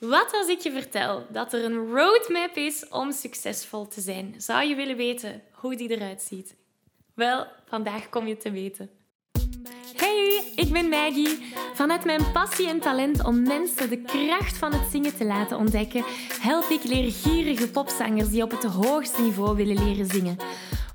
Wat als ik je vertel dat er een roadmap is om succesvol te zijn? Zou je willen weten hoe die eruit ziet? Wel, vandaag kom je te weten. Hey, ik ben Maggie. Vanuit mijn passie en talent om mensen de kracht van het zingen te laten ontdekken, help ik leergierige popzangers die op het hoogste niveau willen leren zingen.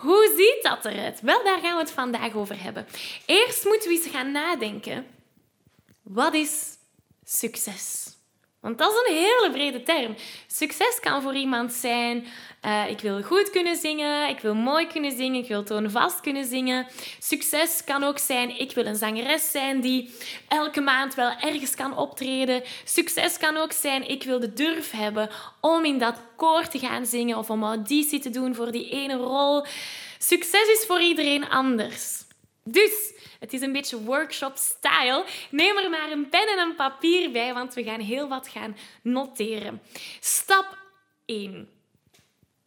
Hoe ziet dat eruit? Wel, daar gaan we het vandaag over hebben. Eerst moeten we eens gaan nadenken. Wat is succes? Want dat is een hele brede term. Succes kan voor iemand zijn: uh, ik wil goed kunnen zingen, ik wil mooi kunnen zingen, ik wil toonvast kunnen zingen. Succes kan ook zijn: ik wil een zangeres zijn die elke maand wel ergens kan optreden. Succes kan ook zijn: ik wil de durf hebben om in dat koor te gaan zingen of om auditie te doen voor die ene rol. Succes is voor iedereen anders. Dus het is een beetje workshop-style. Neem er maar een pen en een papier bij, want we gaan heel wat gaan noteren. Stap 1.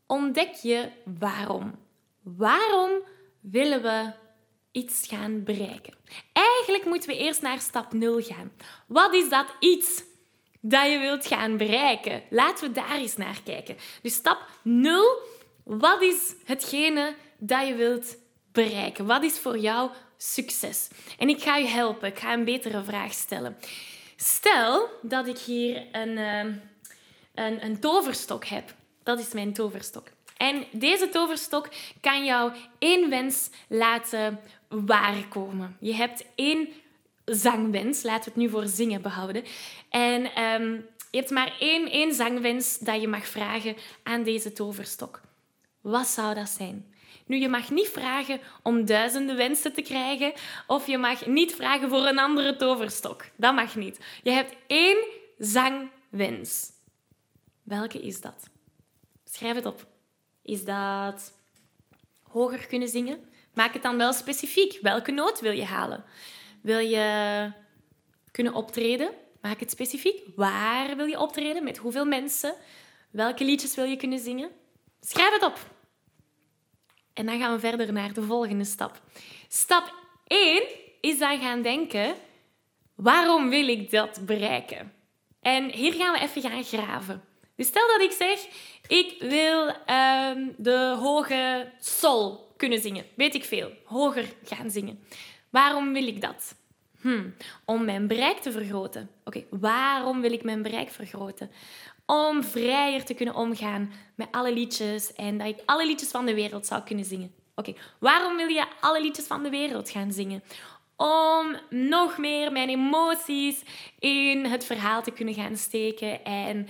Ontdek je waarom. Waarom willen we iets gaan bereiken? Eigenlijk moeten we eerst naar stap 0 gaan. Wat is dat iets dat je wilt gaan bereiken? Laten we daar eens naar kijken. Dus stap 0. Wat is hetgene dat je wilt bereiken? Wat is voor jou succes? En ik ga je helpen. Ik ga een betere vraag stellen. Stel dat ik hier een, ehm, een, een toverstok heb. Dat is mijn toverstok. En deze toverstok kan jou één wens laten waarkomen. Je hebt één zangwens, laten we het nu voor zingen behouden. En um, je hebt maar één, één zangwens dat je mag vragen aan deze toverstok. Wat zou dat zijn? Nu, je mag niet vragen om duizenden wensen te krijgen of je mag niet vragen voor een andere toverstok. Dat mag niet. Je hebt één zangwens. Welke is dat? Schrijf het op. Is dat hoger kunnen zingen? Maak het dan wel specifiek. Welke noot wil je halen? Wil je kunnen optreden? Maak het specifiek. Waar wil je optreden? Met hoeveel mensen? Welke liedjes wil je kunnen zingen? Schrijf het op. En dan gaan we verder naar de volgende stap. Stap 1 is dan gaan denken: waarom wil ik dat bereiken? En hier gaan we even gaan graven. Dus stel dat ik zeg: ik wil ehm, de hoge sol kunnen zingen. Weet ik veel. Hoger gaan zingen. Waarom wil ik dat? Hm, om mijn bereik te vergroten. Oké, waarom wil ik mijn bereik vergroten? Om vrijer te kunnen omgaan met alle liedjes en dat ik alle liedjes van de wereld zou kunnen zingen. Oké, waarom wil je alle liedjes van de wereld gaan zingen? Om nog meer mijn emoties in het verhaal te kunnen gaan steken en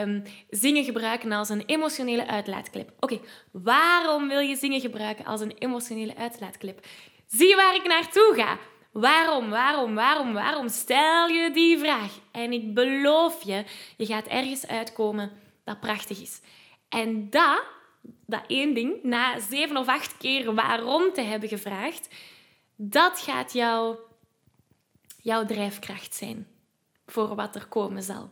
um, zingen gebruiken als een emotionele uitlaatklep. Oké, waarom wil je zingen gebruiken als een emotionele uitlaatklep? Zie je waar ik naartoe ga? Waarom, waarom, waarom, waarom? Stel je die vraag. En ik beloof je, je gaat ergens uitkomen dat prachtig is. En dat, dat één ding, na zeven of acht keer waarom te hebben gevraagd, dat gaat jou, jouw drijfkracht zijn voor wat er komen zal.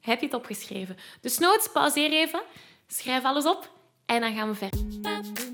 Heb je het opgeschreven? Dus noods, pauzeer even, schrijf alles op en dan gaan we verder.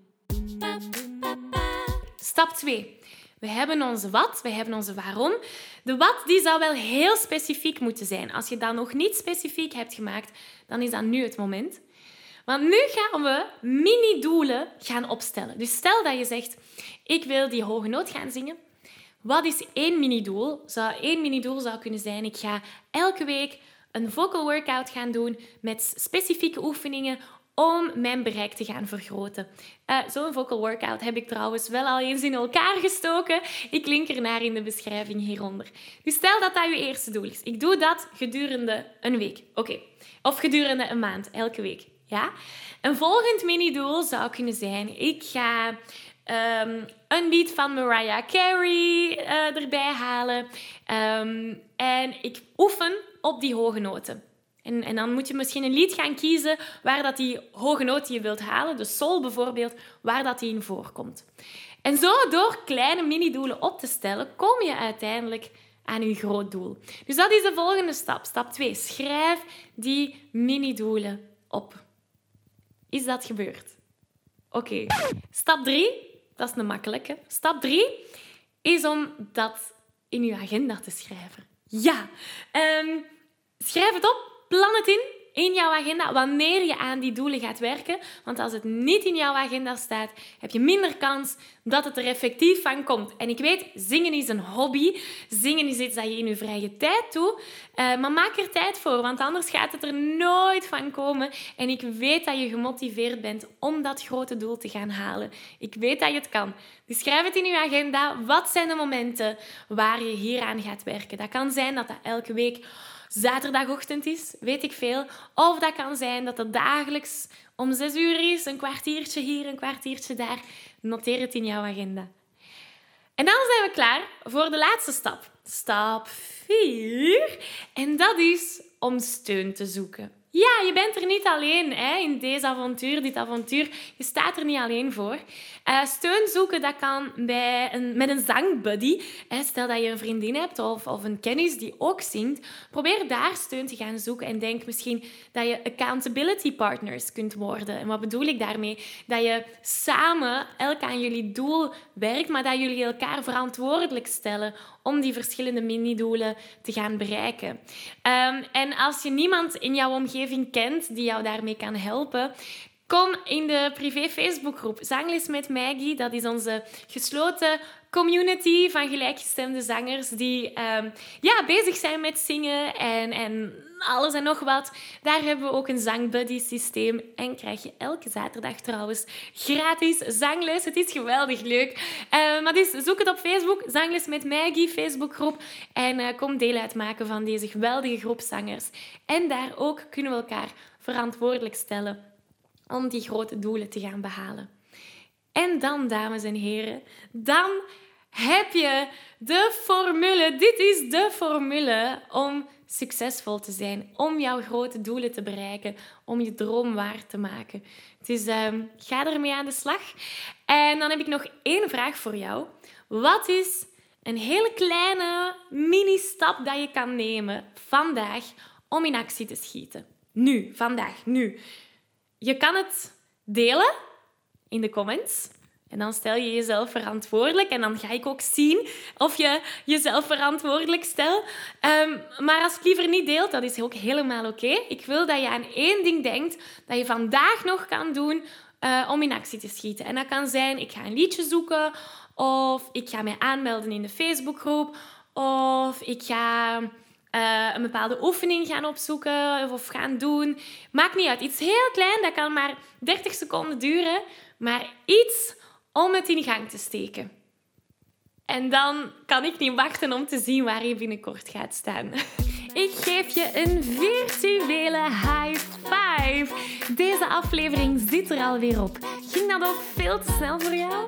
Stap 2. We hebben onze wat, we hebben onze waarom. De wat die zou wel heel specifiek moeten zijn. Als je dat nog niet specifiek hebt gemaakt, dan is dat nu het moment. Want nu gaan we mini-doelen gaan opstellen. Dus stel dat je zegt, ik wil die hoge noot gaan zingen. Wat is één mini-doel? Zou, één mini-doel zou kunnen zijn, ik ga elke week een vocal workout gaan doen met specifieke oefeningen om mijn bereik te gaan vergroten. Uh, Zo'n vocal workout heb ik trouwens wel al eens in elkaar gestoken. Ik link ernaar in de beschrijving hieronder. Dus stel dat dat je eerste doel is. Ik doe dat gedurende een week. Oké. Of gedurende een maand, elke week. Ja? Een volgend mini-doel zou kunnen zijn: ik ga um, een lied van Mariah Carey uh, erbij halen. Um, en ik oefen op die hoge noten. En, en, dan moet je misschien een lied gaan kiezen waar dat die hoge noot die je wilt halen, de sol bijvoorbeeld, waar dat die in voorkomt. En zo door kleine mini-doelen op te stellen, kom je uiteindelijk aan je groot doel. Dus dat is de volgende stap. Stap 2. Schrijf die mini-doelen op. Is dat gebeurd? Oké. Stap 3, dat is een makkelijke. Stap 3 is om dat in je agenda te schrijven. Ja, um, schrijf het op Plan het in in jouw agenda wanneer je aan die doelen gaat werken. Want als het niet in jouw agenda staat, heb je minder kans dat het er effectief van komt. En ik weet, zingen is een hobby. Zingen is iets dat je in je vrije tijd doet. Uh, maar maak er tijd voor, want anders gaat het er nooit van komen. En ik weet dat je gemotiveerd bent om dat grote doel te gaan halen. Ik weet dat je het kan. Dus schrijf het in je agenda. Wat zijn de momenten waar je hieraan gaat werken? Dat kan zijn dat dat elke week zaterdagochtend is, weet ik veel. Of dat kan zijn dat het dagelijks om zes uur is, een kwartiertje hier, een kwartiertje daar. Noteer het in jouw agenda. En dan zijn we klaar voor de laatste stap. Stap 4. En dat is om steun te zoeken. Ja, je bent er niet alleen hè, in deze avontuur, dit avontuur. Je staat er niet alleen voor. Uh, steun zoeken, dat kan bij een, met een zangbuddy. Stel dat je een vriendin hebt of, of een kennis die ook zingt. Probeer daar steun te gaan zoeken. En denk misschien dat je accountability partners kunt worden. En wat bedoel ik daarmee? Dat je samen elk aan jullie doel werkt, maar dat jullie elkaar verantwoordelijk stellen om die verschillende mini-doelen te gaan bereiken. Um, en als je niemand in jouw omgeving kent die jou daarmee kan helpen, Kom in de privé Facebookgroep Zangles met Maggie. Dat is onze gesloten community van gelijkgestemde zangers die um, ja, bezig zijn met zingen en, en alles en nog wat. Daar hebben we ook een zangbuddy systeem en krijg je elke zaterdag trouwens gratis zangles. Het is geweldig leuk. Uh, maar dus zoek het op Facebook, Zangles met Maggie Facebookgroep en uh, kom deel uitmaken van deze geweldige groep zangers. En daar ook kunnen we elkaar verantwoordelijk stellen om die grote doelen te gaan behalen. En dan, dames en heren, dan heb je de formule. Dit is de formule om succesvol te zijn, om jouw grote doelen te bereiken, om je droom waar te maken. Dus um, ga ermee aan de slag. En dan heb ik nog één vraag voor jou. Wat is een hele kleine mini-stap dat je kan nemen vandaag om in actie te schieten? Nu, vandaag, nu. Je kan het delen in de comments. En dan stel je jezelf verantwoordelijk. En dan ga ik ook zien of je jezelf verantwoordelijk stelt. Um, maar als je liever niet deelt, dat is ook helemaal oké. Ik wil dat je aan één ding denkt dat je vandaag nog kan doen uh, om in actie te schieten. En dat kan zijn, ik ga een liedje zoeken. Of ik ga mij aanmelden in de Facebookgroep. Of ik ga uh, een bepaalde oefening gaan opzoeken of, of gaan doen. Maakt niet uit. Iets heel klein, dat kan maar 30 seconden duren. Maar iets om het in gang te steken. En dan kan ik niet wachten om te zien waar je binnenkort gaat staan. Ik geef je een virtuele high five. Deze aflevering zit er alweer op. Ging dat ook veel te snel voor jou?